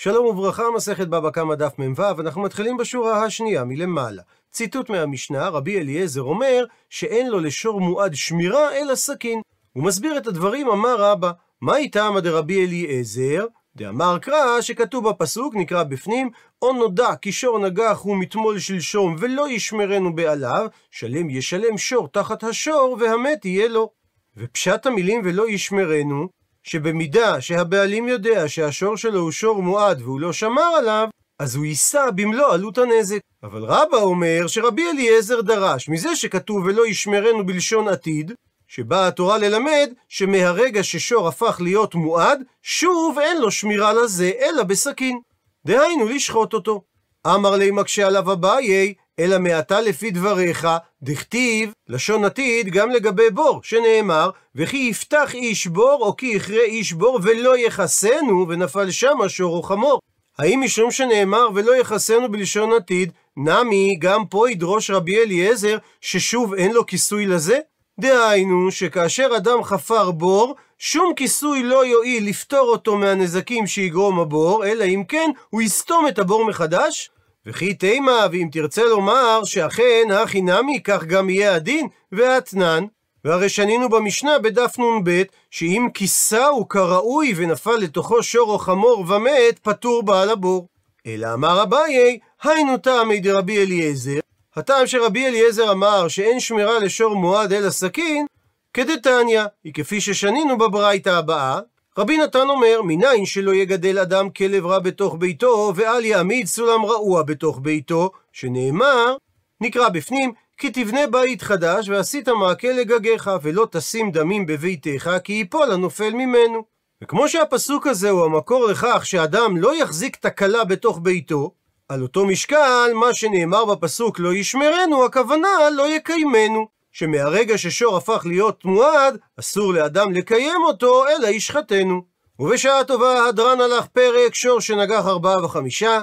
שלום וברכה, מסכת בבא קמא דף מ"ו, אנחנו מתחילים בשורה השנייה מלמעלה. ציטוט מהמשנה, רבי אליעזר אומר שאין לו לשור מועד שמירה אלא סכין. הוא מסביר את הדברים, אמר רבא, מהי טעמא דרבי אליעזר? דאמר קרא שכתוב בפסוק, נקרא בפנים, או נודע כי שור נגח הוא מתמול שלשום ולא ישמרנו בעליו, שלם ישלם שור תחת השור והמת יהיה לו. ופשט המילים ולא ישמרנו, שבמידה שהבעלים יודע שהשור שלו הוא שור מועד והוא לא שמר עליו, אז הוא יישא במלוא עלות הנזק. אבל רבא אומר שרבי אליעזר דרש מזה שכתוב ולא ישמרנו בלשון עתיד, שבאה התורה ללמד שמהרגע ששור הפך להיות מועד, שוב אין לו שמירה לזה אלא בסכין. דהיינו לשחוט אותו. אמר לי מקשה עליו אביי, אלא מעתה לפי דבריך, דכתיב לשון עתיד גם לגבי בור, שנאמר, וכי יפתח איש בור, או כי יכרה איש בור, ולא יחסנו, ונפל שמה שור או חמור. האם משום שנאמר ולא יחסנו בלשון עתיד, נמי גם פה ידרוש רבי אליעזר ששוב אין לו כיסוי לזה? דהיינו שכאשר אדם חפר בור, שום כיסוי לא יועיל לפטור אותו מהנזקים שיגרום הבור, אלא אם כן הוא יסתום את הבור מחדש? וכי תימה, ואם תרצה לומר שאכן הכי נמי, כך גם יהיה הדין, ואתנן. והרי שנינו במשנה בדף נ"ב, שאם כיסהו כראוי ונפל לתוכו שור או חמור ומת, פטור בעל הבור. אלא אמר אביי, היינו טעמי דרבי אליעזר, הטעם שרבי אליעזר אמר שאין שמירה לשור מועד אלא סכין, כדתניא, היא כפי ששנינו בברייתא הבאה, רבי נתן אומר, מניין שלא יגדל אדם כלב רע בתוך ביתו, ואל יעמיד סולם רעוע בתוך ביתו, שנאמר, נקרא בפנים, כי תבנה בית חדש, ועשית מעקה לגגיך, ולא תשים דמים בביתך, כי ייפול הנופל ממנו. וכמו שהפסוק הזה הוא המקור לכך שאדם לא יחזיק תקלה בתוך ביתו, על אותו משקל, מה שנאמר בפסוק לא ישמרנו, הכוונה לא יקיימנו. שמהרגע ששור הפך להיות מועד, אסור לאדם לקיים אותו, אלא ישחטנו. ובשעה טובה הדרן הלך פרק שור שנגח ארבעה וחמישה,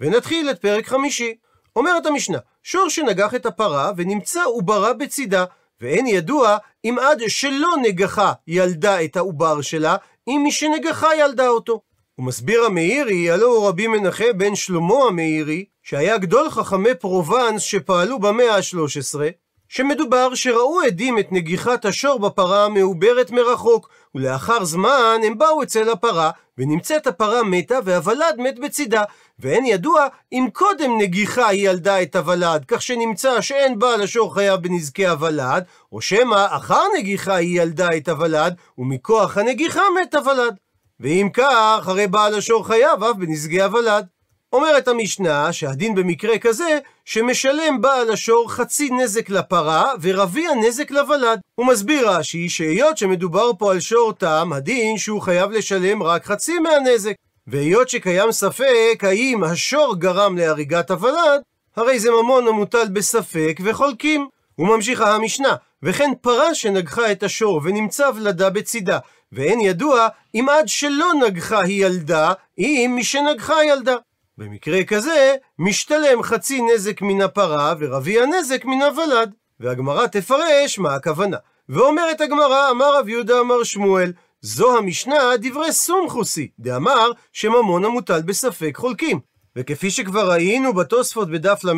ונתחיל את פרק חמישי. אומרת המשנה, שור שנגח את הפרה ונמצא עוברה בצידה, ואין ידוע אם עד שלא נגחה ילדה את העובר שלה, אם מי שנגחה ילדה אותו. ומסביר המאירי, הלא הוא רבי מנחה בן שלמה המאירי, שהיה גדול חכמי פרובנס שפעלו במאה ה-13, שמדובר שראו עדים את נגיחת השור בפרה המעוברת מרחוק, ולאחר זמן הם באו אצל הפרה, ונמצאת הפרה מתה והוולד מת בצידה, ואין ידוע אם קודם נגיחה היא ילדה את הוולד, כך שנמצא שאין בעל השור חייב בנזקי הוולד, או שמא אחר נגיחה היא ילדה את הוולד, ומכוח הנגיחה מת הוולד. ואם כך, הרי בעל השור חייב אף בנזקי הוולד. אומרת המשנה שהדין במקרה כזה שמשלם בעל השור חצי נזק לפרה ורביע נזק לוולד. הוא מסביר רש"י שהיות שמדובר פה על שור תם, הדין שהוא חייב לשלם רק חצי מהנזק. והיות שקיים ספק האם השור גרם להריגת הוולד, הרי זה ממון המוטל בספק וחולקים. וממשיכה המשנה, וכן פרה שנגחה את השור ונמצא ולדה בצידה, ואין ידוע אם עד שלא נגחה היא ילדה, אם משנגחה ילדה. במקרה כזה, משתלם חצי נזק מן הפרה ורביע נזק מן הוולד. והגמרא תפרש מה הכוונה. ואומרת הגמרא, אמר רב יהודה אמר שמואל, זו המשנה דברי סומכוסי, דאמר שממון המוטל בספק חולקים. וכפי שכבר ראינו בתוספות בדף ל"ה,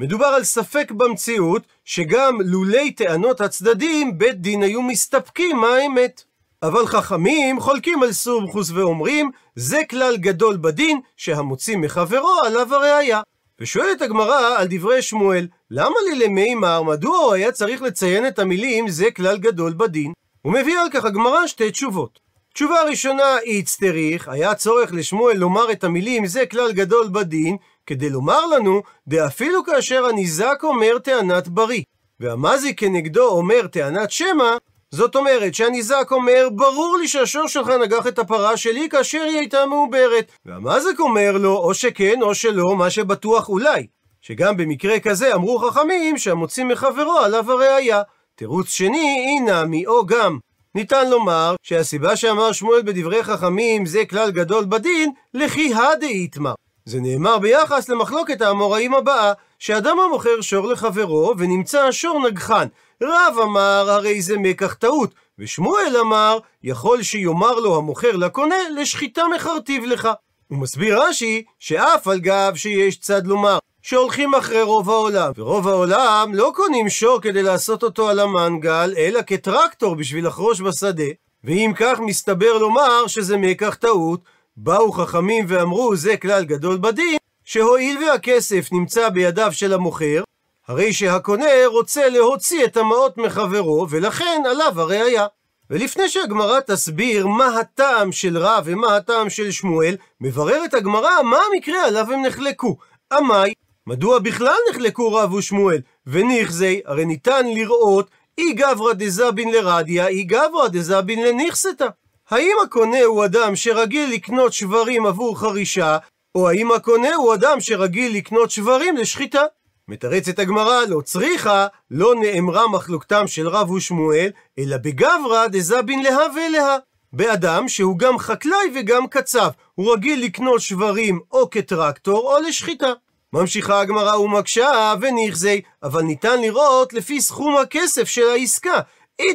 מדובר על ספק במציאות, שגם לולי טענות הצדדים, בית דין היו מסתפקים מה האמת. אבל חכמים חולקים על סומכוס ואומרים, זה כלל גדול בדין, שהמוציא מחברו עליו הראייה. ושואלת הגמרא על דברי שמואל, למה לי למימר, מדוע הוא היה צריך לציין את המילים זה כלל גדול בדין? הוא מביא על כך הגמרא שתי תשובות. תשובה ראשונה, איצטריך, היה צורך לשמואל לומר את המילים זה כלל גדול בדין, כדי לומר לנו, דאפילו כאשר הניזק אומר טענת בריא, והמזי כנגדו אומר טענת שמא, זאת אומרת שהניזק אומר, ברור לי שהשור שלך נגח את הפרה שלי כאשר היא הייתה מעוברת. והמזק אומר לו, או שכן או שלא, מה שבטוח אולי. שגם במקרה כזה אמרו חכמים שהמוציא מחברו עליו הראייה. תירוץ שני, הנה מי או גם. ניתן לומר שהסיבה שאמר שמואל בדברי חכמים זה כלל גדול בדין, לכי הדאיתמר. זה נאמר ביחס למחלוקת האמוראים הבאה, שאדם המוכר שור לחברו ונמצא השור נגחן. רב אמר הרי זה מקח טעות, ושמואל אמר יכול שיאמר לו המוכר לקונה לשחיטה מחרטיב לך. הוא מסביר רש"י, שאף על גב שיש צד לומר, שהולכים אחרי רוב העולם, ורוב העולם לא קונים שור כדי לעשות אותו על המנגל, אלא כטרקטור בשביל לחרוש בשדה, ואם כך מסתבר לומר שזה מקח טעות, באו חכמים ואמרו זה כלל גדול בדין, שהואיל והכסף נמצא בידיו של המוכר, הרי שהקונה רוצה להוציא את המעות מחברו, ולכן עליו הראייה. ולפני שהגמרא תסביר מה הטעם של רב ומה הטעם של שמואל, מבררת הגמרא מה המקרה עליו הם נחלקו. עמאי, מדוע בכלל נחלקו רב ושמואל? וניחזי, הרי ניתן לראות אי גברא דזבין לרדיה, אי גברא דזבין לניכסתא. האם הקונה הוא אדם שרגיל לקנות שברים עבור חרישה, או האם הקונה הוא אדם שרגיל לקנות שברים לשחיטה? מתרצת הגמרא, לא צריכה, לא נאמרה מחלוקתם של רב ושמואל, אלא בגברא דזבין להא ולהא. באדם שהוא גם חקלאי וגם קצב, הוא רגיל לקנות שברים או כטרקטור או לשחיטה. ממשיכה הגמרא ומקשה ונכזי, אבל ניתן לראות לפי סכום הכסף של העסקה.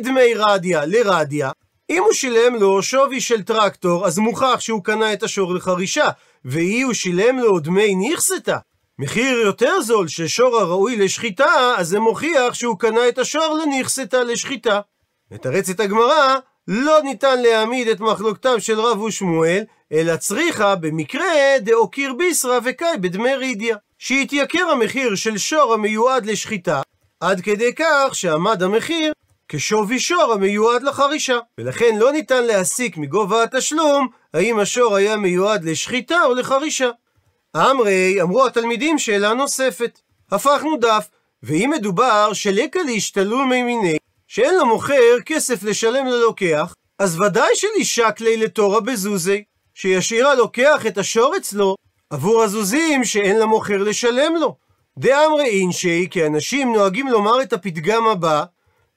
דמי רדיה לרדיה. אם הוא שילם לו שווי של טרקטור, אז מוכח שהוא קנה את השור לחרישה, ואי הוא שילם לו דמי נכסתה. מחיר יותר זול של שור הראוי לשחיטה, אז זה מוכיח שהוא קנה את השור לנכסתה לשחיטה. מתרצת הגמרא, לא ניתן להעמיד את מחלוקתם של רב ושמואל, אלא צריכה במקרה דאוקיר ביסרא וקאי בדמי רידיה. שהתייקר המחיר של שור המיועד לשחיטה, עד כדי כך שעמד המחיר כשווי שור המיועד לחרישה. ולכן לא ניתן להסיק מגובה התשלום האם השור היה מיועד לשחיטה או לחרישה. אמרי, אמרו התלמידים שאלה נוספת. הפכנו דף, ואם מדובר שלקה להשתלול מימיני, שאין למוכר כסף לשלם ללוקח, אז ודאי שלישק לי לתורה בזוזי, שישאיר הלוקח את השור אצלו, עבור הזוזים שאין למוכר לשלם לו. דאמרי אינשי, כי אנשים נוהגים לומר את הפתגם הבא,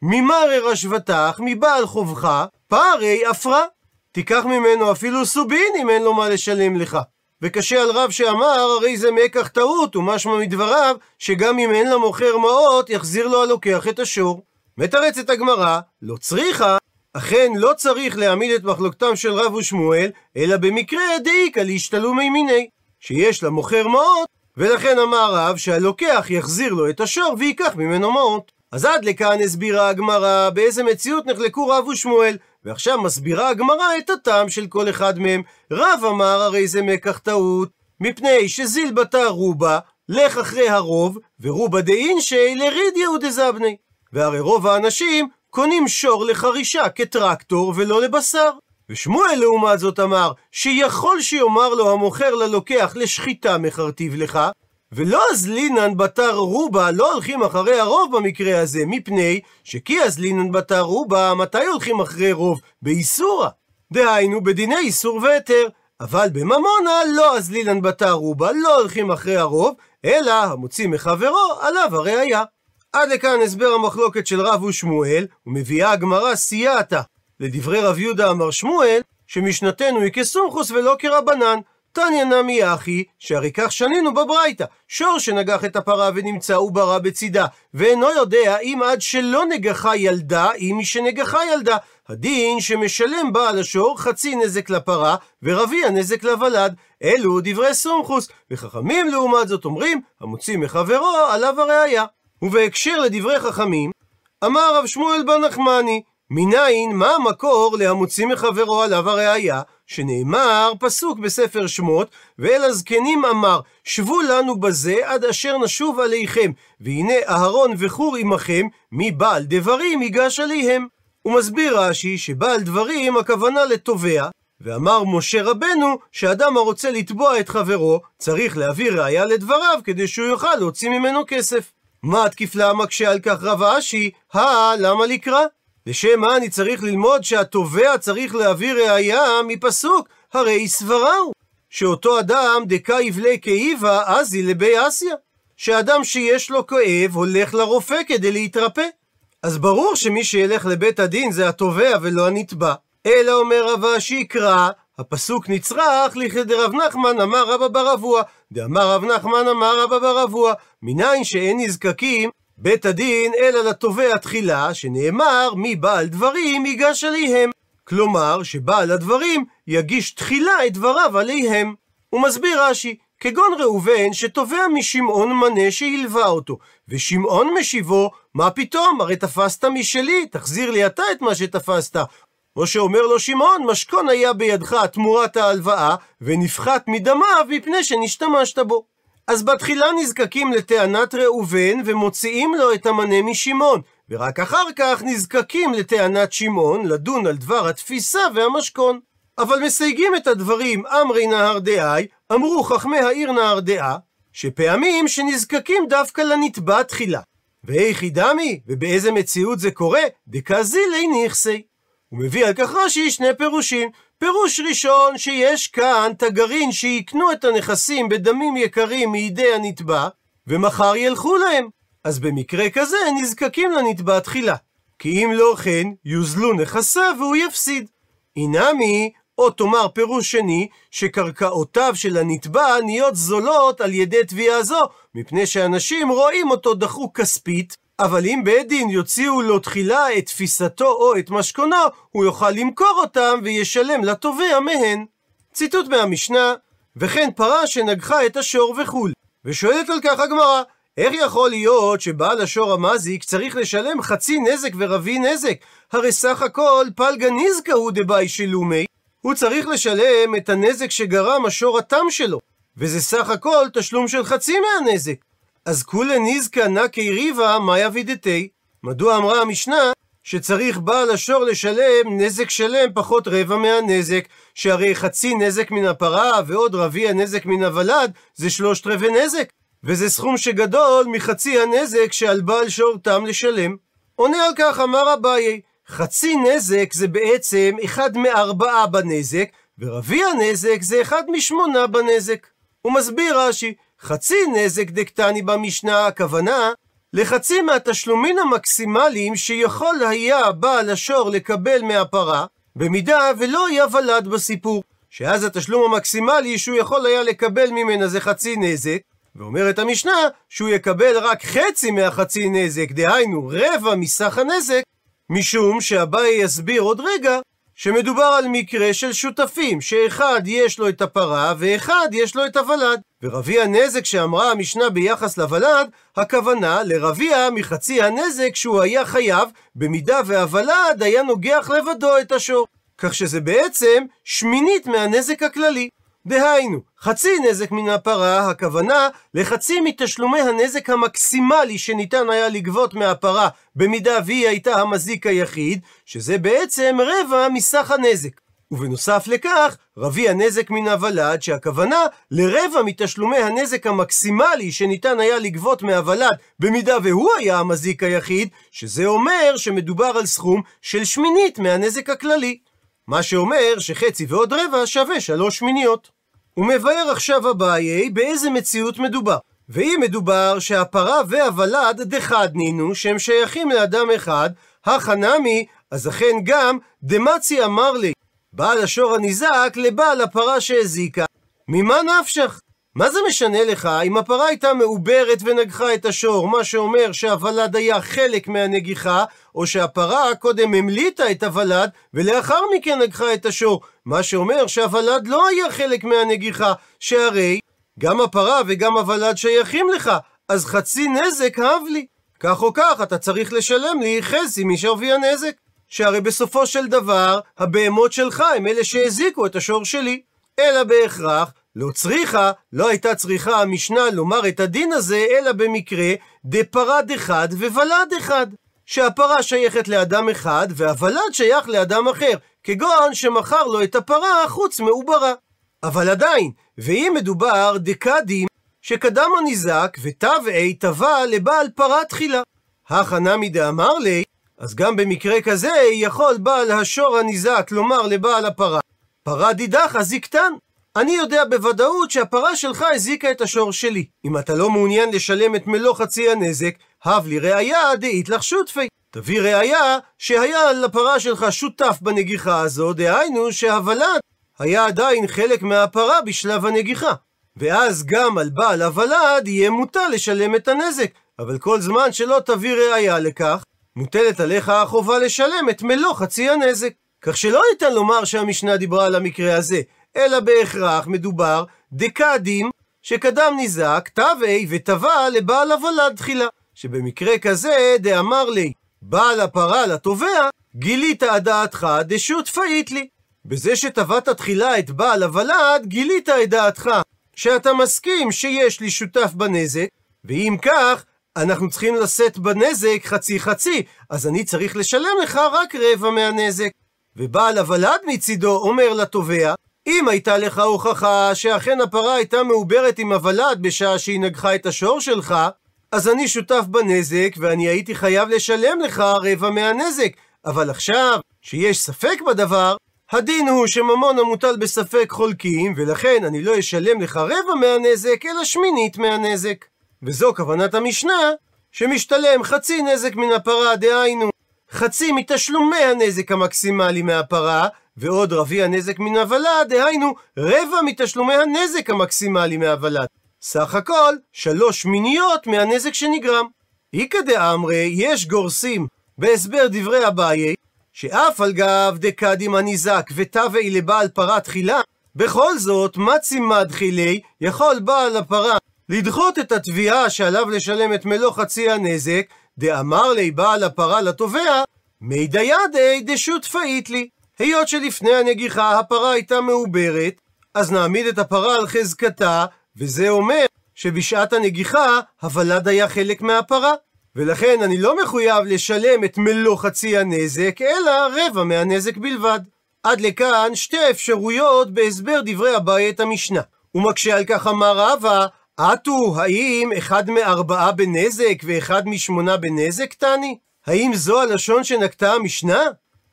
ממרי רשוותך, מבעל חובך, פערי אפרה. תיקח ממנו אפילו סובין אם אין לו מה לשלם לך. וקשה על רב שאמר, הרי זה מקח טעות, ומשמע מדבריו, שגם אם אין למוכר מעות, יחזיר לו הלוקח את השור. מתרצת הגמרא, לא צריכה, אכן לא צריך להעמיד את מחלוקתם של רב ושמואל, אלא במקרה דאיקה להשתלו מימיני. שיש למוכר מעות, ולכן אמר רב שהלוקח יחזיר לו את השור וייקח ממנו מעות. אז עד לכאן הסבירה הגמרא באיזה מציאות נחלקו רב ושמואל, ועכשיו מסבירה הגמרא את הטעם של כל אחד מהם. רב אמר הרי זה מקח טעות, מפני שזיל בתא רובה, לך אחרי הרוב, ורובה דאינשי לרידיה ודזבני. והרי רוב האנשים קונים שור לחרישה כטרקטור ולא לבשר. ושמואל לעומת זאת אמר, שיכול שיאמר לו המוכר ללוקח לשחיטה מכרתיב לך, ולא אזלינן בתר רובה, לא הולכים אחרי הרוב במקרה הזה, מפני שכי אזלינן בתר רובה, מתי הולכים אחרי רוב? באיסורה. דהיינו, בדיני איסור והיתר. אבל בממונה לא אזלינן בתר רובה, לא הולכים אחרי הרוב, אלא המוציא מחברו, עליו הראייה. עד לכאן הסבר המחלוקת של רב ושמואל, ומביאה הגמרא סייעתא. לדברי רב יהודה אמר שמואל, שמשנתנו היא כסומכוס ולא כרבנן. תניא נמי אחי, שהרי כך שנינו בברייתא, שור שנגח את הפרה ונמצא עוברה בצידה, ואינו יודע אם עד שלא נגחה ילדה, אם מי שנגחה ילדה. הדין שמשלם בעל השור חצי נזק לפרה, ורביע נזק לוולד. אלו דברי סומכוס, וחכמים לעומת זאת אומרים, המוציא מחברו עליו הראייה. ובהקשר לדברי חכמים, אמר רב שמואל בר נחמני, מניין, מה המקור להמוציא מחברו עליו הראייה, שנאמר פסוק בספר שמות, ואל הזקנים אמר, שבו לנו בזה עד אשר נשוב עליכם, והנה אהרון וחור עמכם, מבעל דברים ייגש עליהם. הוא מסביר רש"י שבעל דברים הכוונה לתובע, ואמר משה רבנו שאדם הרוצה לתבוע את חברו צריך להביא ראייה לדבריו כדי שהוא יוכל להוציא ממנו כסף. מה התקיף לה מקשה על כך רב אשי? הא, למה לקרא? לשם מה אני צריך ללמוד שהתובע צריך להביא ראייה מפסוק? הרי סברה הוא. שאותו אדם דקה יבלה כאיבה, אזי לבי אסיה. שאדם שיש לו כואב הולך לרופא כדי להתרפא. אז ברור שמי שילך לבית הדין זה התובע ולא הנתבע. אלא אומר רב אשי קרא, הפסוק נצרך לכדי רב נחמן אמר רבא בר אבוה, דאמר רב נחמן אמר רבא בר אבוה, מניין שאין נזקקים בית הדין אלא לתובע תחילה, שנאמר מבעל דברים ייגש עליהם. כלומר, שבעל הדברים יגיש תחילה את דבריו עליהם. הוא מסביר רש"י, כגון ראובן שתובע משמעון מנה שהלווה אותו, ושמעון משיבו, מה פתאום, הרי תפסת משלי, תחזיר לי אתה את מה שתפסת. או שאומר לו שמעון, משכון היה בידך תמורת ההלוואה, ונפחת מדמיו מפני שנשתמשת בו. אז בתחילה נזקקים לטענת ראובן, ומוציאים לו את המנה משמעון, ורק אחר כך נזקקים לטענת שמעון, לדון על דבר התפיסה והמשכון. אבל מסייגים את הדברים אמרי נהר דאי, אמרו חכמי העיר נהר דעה, שפעמים שנזקקים דווקא לנתבע תחילה. ואיכי דמי, ובאיזה מציאות זה קורה? דקזילי נכסי. הוא מביא על כך רש"י שני פירושים. פירוש ראשון, שיש כאן תגרין שיקנו את הנכסים בדמים יקרים מידי הנתבע, ומחר ילכו להם. אז במקרה כזה נזקקים לנתבע תחילה. כי אם לא כן, יוזלו נכסיו והוא יפסיד. אינמי, או תאמר פירוש שני, שקרקעותיו של הנתבע נהיות זולות על ידי תביעה זו, מפני שאנשים רואים אותו דחוק כספית, אבל אם בית דין יוציאו לו תחילה את תפיסתו או את משכונו, הוא יוכל למכור אותם וישלם לתובע מהן. ציטוט מהמשנה, וכן פרה שנגחה את השור וכו'. ושואלת על כך הגמרא, איך יכול להיות שבעל השור המזיק צריך לשלם חצי נזק ורבי נזק? הרי סך הכל פלגה נזקה הוא דבאי שלומי. הוא צריך לשלם את הנזק שגרם השור התם שלו, וזה סך הכל תשלום של חצי מהנזק. אז כולי נזקה נקי ריבה מאי אבידתי. מדוע אמרה המשנה שצריך בעל השור לשלם נזק שלם פחות רבע מהנזק, שהרי חצי נזק מן הפרה ועוד רביע נזק מן הוולד זה שלושת רבעי נזק, וזה סכום שגדול מחצי הנזק שעל בעל שור תם לשלם. עונה על כך אמר אביי, חצי נזק זה בעצם אחד מארבעה בנזק, ורביע נזק זה אחד משמונה בנזק. הוא מסביר רש"י, חצי נזק דקטני במשנה, הכוונה לחצי מהתשלומים המקסימליים שיכול היה בעל השור לקבל מהפרה, במידה ולא היה ולד בסיפור. שאז התשלום המקסימלי שהוא יכול היה לקבל ממנה זה חצי נזק, ואומרת המשנה שהוא יקבל רק חצי מהחצי נזק, דהיינו רבע מסך הנזק, משום שאביי יסביר עוד רגע שמדובר על מקרה של שותפים, שאחד יש לו את הפרה ואחד יש לו את הוולד. ורביע הנזק שאמרה המשנה ביחס לוולד, הכוונה לרביע מחצי הנזק שהוא היה חייב, במידה והוולד היה נוגח לבדו את השור. כך שזה בעצם שמינית מהנזק הכללי. דהיינו, חצי נזק מן הפרה, הכוונה לחצי מתשלומי הנזק המקסימלי שניתן היה לגבות מהפרה, במידה והיא הייתה המזיק היחיד, שזה בעצם רבע מסך הנזק. ובנוסף לכך, רבי הנזק מן הוולד, שהכוונה לרבע מתשלומי הנזק המקסימלי שניתן היה לגבות מהוולד, במידה והוא היה המזיק היחיד, שזה אומר שמדובר על סכום של שמינית מהנזק הכללי. מה שאומר שחצי ועוד רבע שווה שלוש שמיניות. הוא מבאר עכשיו אביי באיזה מציאות מדובר. ואם מדובר שהפרה והוולד דחד נינו, שהם שייכים לאדם אחד, החנמי, אז אכן גם דמצי אמר לי, בעל השור הניזק לבעל הפרה שהזיקה. ממה נפשך? מה זה משנה לך אם הפרה הייתה מעוברת ונגחה את השור, מה שאומר שהוולד היה חלק מהנגיחה, או שהפרה קודם המליטה את הוולד, ולאחר מכן נגחה את השור, מה שאומר שהוולד לא היה חלק מהנגיחה, שהרי גם הפרה וגם הוולד שייכים לך, אז חצי נזק הב לי. כך או כך, אתה צריך לשלם לי חצי משווי הנזק. שהרי בסופו של דבר, הבהמות שלך הם אלה שהזיקו את השור שלי. אלא בהכרח, לא צריכה, לא הייתה צריכה המשנה לומר את הדין הזה, אלא במקרה דפרד אחד וולד אחד. שהפרה שייכת לאדם אחד, והוולד שייך לאדם אחר, כגון שמכר לו את הפרה חוץ מעוברה. אבל עדיין, ואם מדובר דקדים, שקדם הניזק ותבעי תבע לבעל פרה תחילה. הכנמי דאמר לי, אז גם במקרה כזה יכול בעל השור הניזק לומר לבעל הפרה, פרה דידך הזיקתן. אני יודע בוודאות שהפרה שלך הזיקה את השור שלי. אם אתה לא מעוניין לשלם את מלוא חצי הנזק, הב לי ראיה דאית לך שותפי. תביא ראיה שהיה לפרה שלך שותף בנגיחה הזו, דהיינו שהוולד היה עדיין חלק מהפרה בשלב הנגיחה. ואז גם על בעל הוולד יהיה מוטל לשלם את הנזק. אבל כל זמן שלא תביא ראיה לכך, מוטלת עליך החובה לשלם את מלוא חצי הנזק. כך שלא ניתן לומר שהמשנה דיברה על המקרה הזה, אלא בהכרח מדובר דקדים, שקדם ניזק, תווה ותבע לבעל הוולד תחילה. שבמקרה כזה, דאמר לי, בעל הפרה לתובע, גילית הדעתך דשות פאית לי. בזה שטבעת תחילה את בעל הוולד, גילית את דעתך, שאתה מסכים שיש לי שותף בנזק, ואם כך, אנחנו צריכים לשאת בנזק חצי חצי, אז אני צריך לשלם לך רק רבע מהנזק. ובעל הוולד מצידו אומר לתובע, אם הייתה לך הוכחה שאכן הפרה הייתה מעוברת עם הוולד בשעה שהיא נגחה את השור שלך, אז אני שותף בנזק ואני הייתי חייב לשלם לך רבע מהנזק. אבל עכשיו, שיש ספק בדבר, הדין הוא שממון המוטל בספק חולקים, ולכן אני לא אשלם לך רבע מהנזק, אלא שמינית מהנזק. וזו כוונת המשנה, שמשתלם חצי נזק מן הפרה, דהיינו, חצי מתשלומי הנזק המקסימלי מהפרה, ועוד רביע נזק מן הוולד, דהיינו רבע מתשלומי הנזק המקסימלי מהוולד. סך הכל, שלוש מיניות מהנזק שנגרם. איכא דאמרי, יש גורסים בהסבר דברי אביי, שאף על גב דקדים הניזק ותווי לבעל פרה תחילה, בכל זאת, מצימד חילי, יכול בעל הפרה לדחות את התביעה שעליו לשלם את מלוא חצי הנזק, דאמר לי בעל הפרה לתובע, מי דיידי דשותפאית לי. היות שלפני הנגיחה הפרה הייתה מעוברת, אז נעמיד את הפרה על חזקתה, וזה אומר שבשעת הנגיחה הוולד היה חלק מהפרה. ולכן אני לא מחויב לשלם את מלוא חצי הנזק, אלא רבע מהנזק בלבד. עד לכאן שתי אפשרויות בהסבר דברי אביי את המשנה. ומקשה על כך אמר רבא, עטו, האם אחד מארבעה בנזק ואחד משמונה בנזק, תני? האם זו הלשון שנקטה המשנה?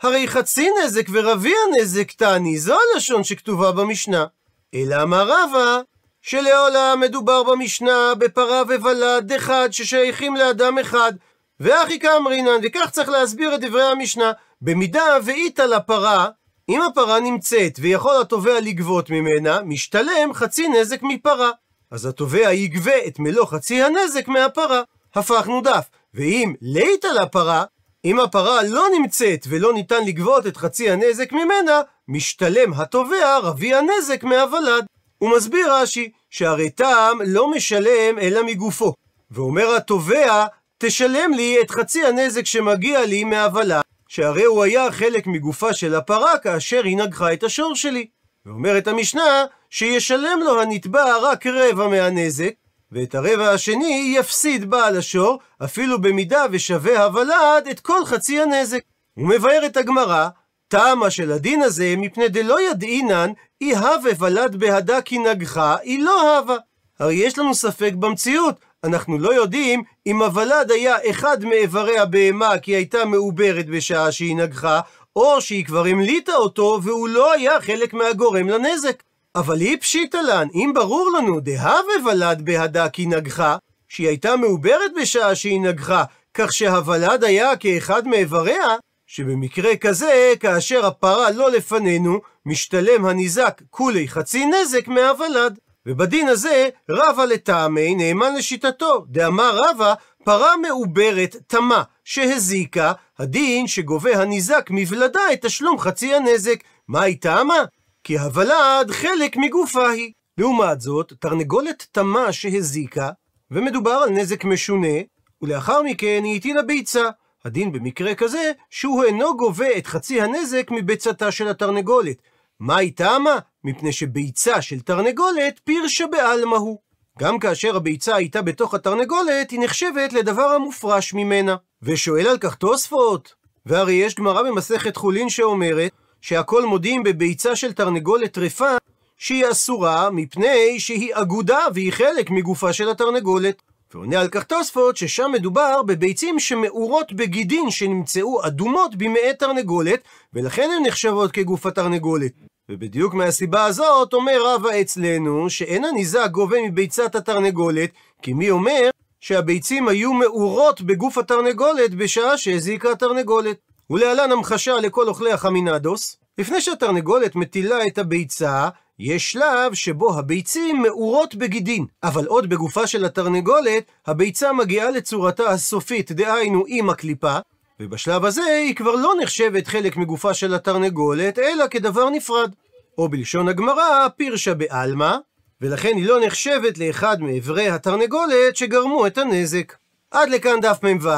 הרי חצי נזק ורביע נזק תני, זו הלשון שכתובה במשנה. אלא אמר רבא, שלעולם מדובר במשנה בפרה וולד אחד ששייכים לאדם אחד. ואחי כאמרינן, וכך צריך להסביר את דברי המשנה. במידה ואיתה לפרה, אם הפרה נמצאת ויכול התובע לגבות ממנה, משתלם חצי נזק מפרה. אז התובע יגבה את מלוא חצי הנזק מהפרה. הפכנו דף. ואם ליתא לפרה, אם הפרה לא נמצאת ולא ניתן לגבות את חצי הנזק ממנה, משתלם התובע רביע הנזק מהוולד. הוא מסביר רש"י, שהרי טעם לא משלם אלא מגופו. ואומר התובע, תשלם לי את חצי הנזק שמגיע לי מהוולד, שהרי הוא היה חלק מגופה של הפרה כאשר היא נגחה את השור שלי. ואומרת המשנה, שישלם לו הנתבע רק רבע מהנזק, ואת הרבע השני יפסיד בעל השור, אפילו במידה ושווה הוולד את כל חצי הנזק. הוא מבאר את הגמרא, טעמה של הדין הזה, מפני דלא ידעינן, אי הווה ולד בהדה כי נגחה, היא לא הווה. הרי יש לנו ספק במציאות, אנחנו לא יודעים אם הוולד היה אחד מאיברי הבהמה כי הייתה מעוברת בשעה שהיא נגחה, או שהיא כבר המליטה אותו והוא לא היה חלק מהגורם לנזק. אבל היא פשיטה לן, אם ברור לנו דהווה ולד בהדה כי נגחה, שהיא הייתה מעוברת בשעה שהיא נגחה, כך שהוולד היה כאחד מאיבריה, שבמקרה כזה, כאשר הפרה לא לפנינו, משתלם הניזק כולי חצי נזק מהוולד. ובדין הזה, רבא לטעמי נאמן לשיטתו, דאמר רבא, פרה מעוברת תמה שהזיקה, הדין שגובה הניזק מוולדה את תשלום חצי הנזק. מה היא טעמה? כי הוולד חלק מגופה היא. לעומת זאת, תרנגולת תמה שהזיקה, ומדובר על נזק משונה, ולאחר מכן היא הטילה ביצה. הדין במקרה כזה, שהוא אינו גובה את חצי הנזק מביצתה של התרנגולת. מה היא טעמה? מפני שביצה של תרנגולת פירשה בעלמא הוא. גם כאשר הביצה הייתה בתוך התרנגולת, היא נחשבת לדבר המופרש ממנה. ושואל על כך תוספות. והרי יש גמרא במסכת חולין שאומרת שהכל מודים בביצה של תרנגולת טרפה שהיא אסורה מפני שהיא אגודה והיא חלק מגופה של התרנגולת. ועונה על כך תוספות ששם מדובר בביצים שמאורות בגידין שנמצאו אדומות במעי תרנגולת, ולכן הן נחשבות כגוף התרנגולת. ובדיוק מהסיבה הזאת אומר רבא אצלנו שאין הניזק גובה מביצת התרנגולת, כי מי אומר שהביצים היו מאורות בגוף התרנגולת בשעה שהזיקה התרנגולת. ולהלן המחשה לכל אוכלי החמינדוס, לפני שהתרנגולת מטילה את הביצה, יש שלב שבו הביצים מאורות בגידין, אבל עוד בגופה של התרנגולת, הביצה מגיעה לצורתה הסופית, דהיינו עם הקליפה, ובשלב הזה היא כבר לא נחשבת חלק מגופה של התרנגולת, אלא כדבר נפרד. או בלשון הגמרא, פירשה בעלמא, ולכן היא לא נחשבת לאחד מאיברי התרנגולת שגרמו את הנזק. עד לכאן דף מ"ו.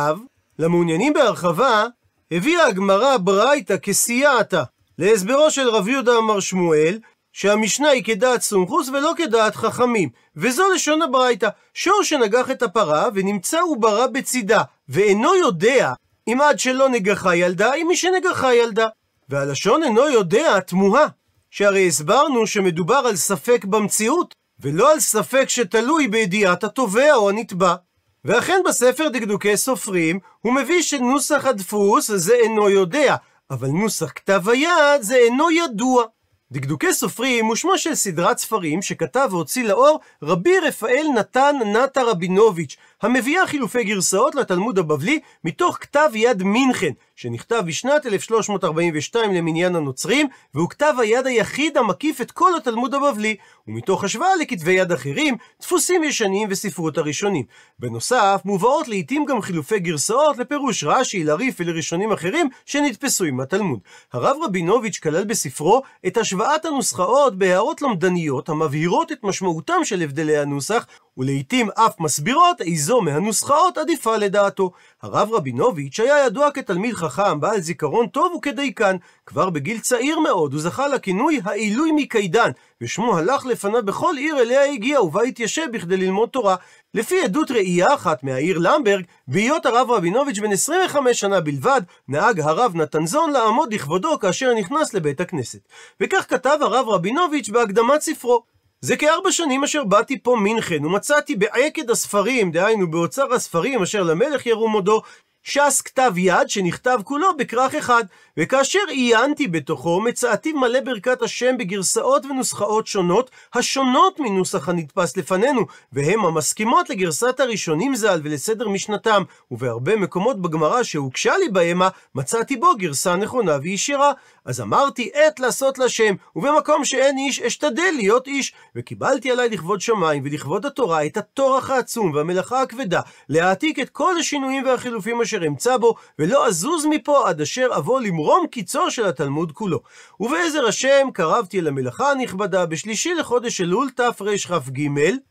למעוניינים בהרחבה, הביאה הגמרא ברייתא כסייעתא להסברו של רב יהודה אמר שמואל, שהמשנה היא כדעת סומכוס ולא כדעת חכמים, וזו לשון הברייתא, שור שנגח את הפרה ונמצא עוברה בצידה, ואינו יודע אם עד שלא נגחה ילדה, אם מי שנגחה ילדה. והלשון אינו יודע תמוהה, שהרי הסברנו שמדובר על ספק במציאות, ולא על ספק שתלוי בידיעת התובע או הנתבע. ואכן בספר דקדוקי סופרים, הוא מביא שנוסח הדפוס זה אינו יודע, אבל נוסח כתב היד זה אינו ידוע. דקדוקי סופרים הוא שמו של סדרת ספרים שכתב והוציא לאור רבי רפאל נתן נטה רבינוביץ', המביאה חילופי גרסאות לתלמוד הבבלי מתוך כתב יד מינכן, שנכתב בשנת 1342 למניין הנוצרים, והוא כתב היד היחיד המקיף את כל התלמוד הבבלי, ומתוך השוואה לכתבי יד אחרים, דפוסים ישנים וספרות הראשונים. בנוסף, מובאות לעיתים גם חילופי גרסאות לפירוש רש"י, לריף ולראשונים אחרים שנתפסו עם התלמוד. הרב רבינוביץ' כלל בספרו את השוואת הנוסחאות בהערות למדניות המבהירות את משמעותם של הבדלי הנוסח, ולעיתים אף מסבירות איזו מהנוסחאות עדיפה לדעתו. הרב רבינוביץ' היה ידוע כתלמיד חכם, בעל זיכרון טוב וכדייקן. כבר בגיל צעיר מאוד הוא זכה לכינוי העילוי מקידן, ושמו הלך לפניו בכל עיר אליה הגיע, ובה התיישב בכדי ללמוד תורה. לפי עדות ראייה אחת מהעיר למברג, בהיות הרב רבינוביץ' בן 25 שנה בלבד, נהג הרב נתנזון לעמוד לכבודו כאשר נכנס לבית הכנסת. וכך כתב הרב רבינוביץ' בהקדמת ספרו. זה כארבע שנים אשר באתי פה מינכן, ומצאתי בעקד הספרים, דהיינו באוצר הספרים אשר למלך ירום הודו, ש"ס כתב יד שנכתב כולו בכרך אחד, וכאשר עיינתי בתוכו, מצאתי מלא ברכת השם בגרסאות ונוסחאות שונות, השונות מנוסח הנתפס לפנינו, והם המסכימות לגרסת הראשונים ז"ל ולסדר משנתם, ובהרבה מקומות בגמרא שהוגשה לי בהמה, מצאתי בו גרסה נכונה וישירה. אז אמרתי, עת לעשות לשם, ובמקום שאין איש, אשתדל להיות איש. וקיבלתי עליי לכבוד שמיים ולכבוד התורה את הטורח העצום והמלאכה הכבדה, להעתיק את כל השינויים והחילופים אשר אמצא בו, ולא אזוז מפה עד אשר אבוא למרום קיצו של התלמוד כולו. ובעזר השם קרבתי אל המלאכה הנכבדה בשלישי לחודש אלול תרכ"ג,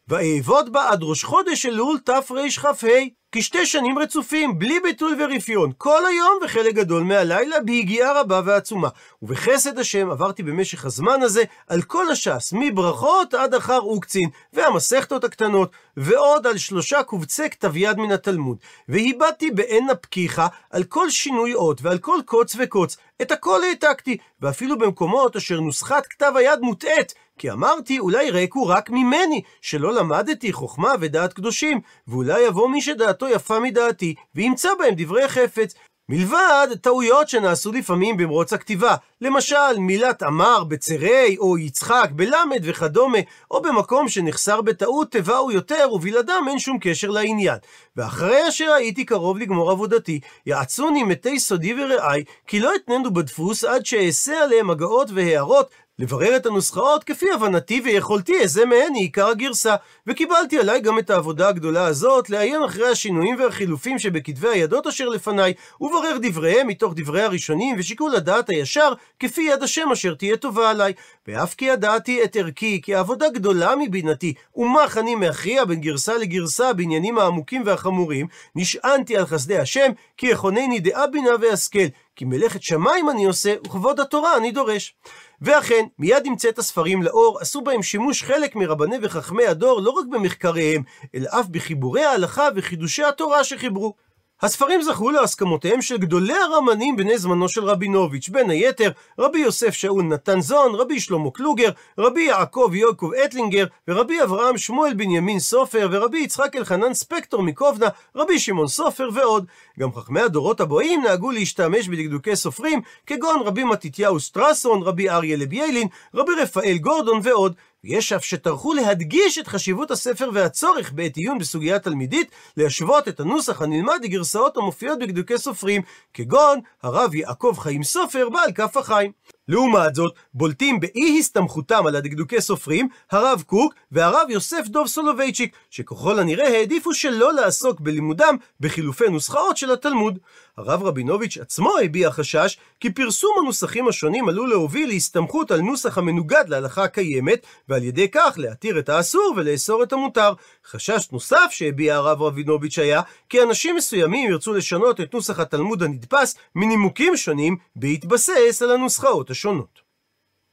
ואעבוד בה עד ראש חודש אלול תרכ"ה. כשתי שנים רצופים, בלי ביטול ורפיון, כל היום וחלק גדול מהלילה, ביגיעה רבה ועצומה. ובחסד השם עברתי במשך הזמן הזה על כל הש"ס, מברכות עד אחר אוקצין, והמסכתות הקטנות, ועוד על שלושה קובצי כתב יד מן התלמוד. והיבדתי בעין הפקיחה על כל שינוי אות ועל כל קוץ וקוץ. את הכל העתקתי, ואפילו במקומות אשר נוסחת כתב היד מוטעית, כי אמרתי, אולי ריקו רק ממני, שלא למדתי חוכמה ודעת קדושים, ואולי יבוא מי שדעתו יפה מדעתי, וימצא בהם דברי חפץ. מלבד טעויות שנעשו לפעמים במרוץ הכתיבה, למשל מילת אמר בצרי, או יצחק בלמד וכדומה, או במקום שנחסר בטעות תיבה יותר, ובלעדם אין שום קשר לעניין. ואחרי אשר הייתי קרוב לגמור עבודתי, יעצוני מתי סודי ורעי, כי לא אתננו בדפוס עד שאעשה עליהם הגאות והערות, לברר את הנוסחאות כפי הבנתי ויכולתי, איזה מהן היא עיקר הגרסה. וקיבלתי עליי גם את העבודה הגדולה הזאת, לעיין אחרי השינויים והחילופים שבכתבי הידות אשר לפניי, וברר דבריהם מתוך דברי הראשונים, ושיקול הדעת הישר, כפי יד השם אשר תהיה טובה עליי. ואף כי ידעתי את ערכי, כי העבודה גדולה מבינתי, ומך אני מכריע בין גרסה לגרסה בעניינים העמוקים והחמורים, נשענתי על חסדי השם, כי יכונני דעה בינה והשכל, כי מלאכת שמיים אני עושה, וכבוד התורה אני דורש. ואכן, מיד עם צאת הספרים לאור, עשו בהם שימוש חלק מרבני וחכמי הדור לא רק במחקריהם, אלא אף בחיבורי ההלכה וחידושי התורה שחיברו. הספרים זכו להסכמותיהם של גדולי הרמנים בני זמנו של רבינוביץ', בין היתר רבי יוסף שאול נתן זון, רבי שלמה קלוגר, רבי יעקב יעקב אטלינגר, ורבי אברהם שמואל בנימין סופר, ורבי יצחק אלחנן ספקטור מקובנה, רבי שמעון סופר ועוד. גם חכמי הדורות הבאים נהגו להשתמש בדקדוקי סופרים, כגון רבי מתתיהו סטרסון, רבי אריה לביילין, רבי רפאל גורדון ועוד. ויש אף שטרחו להדגיש את חשיבות הספר והצורך בעת עיון בסוגיה תלמידית, להשוות את הנוסח הנלמד לגרסאות המופיעות בגדוקי סופרים, כגון הרב יעקב חיים סופר בעל כף החיים. לעומת זאת, בולטים באי הסתמכותם על הדקדוקי סופרים, הרב קוק והרב יוסף דוב סולובייצ'יק, שככל הנראה העדיפו שלא לעסוק בלימודם בחילופי נוסחאות של התלמוד. הרב רבינוביץ' עצמו הביע חשש כי פרסום הנוסחים השונים עלול להוביל להסתמכות על נוסח המנוגד להלכה הקיימת, ועל ידי כך להתיר את האסור ולאסור את המותר. חשש נוסף שהביע הרב רבינוביץ' היה כי אנשים מסוימים ירצו לשנות את נוסח התלמוד הנדפס מנימוקים שונים בהתבסס על הנוסחאות השונות.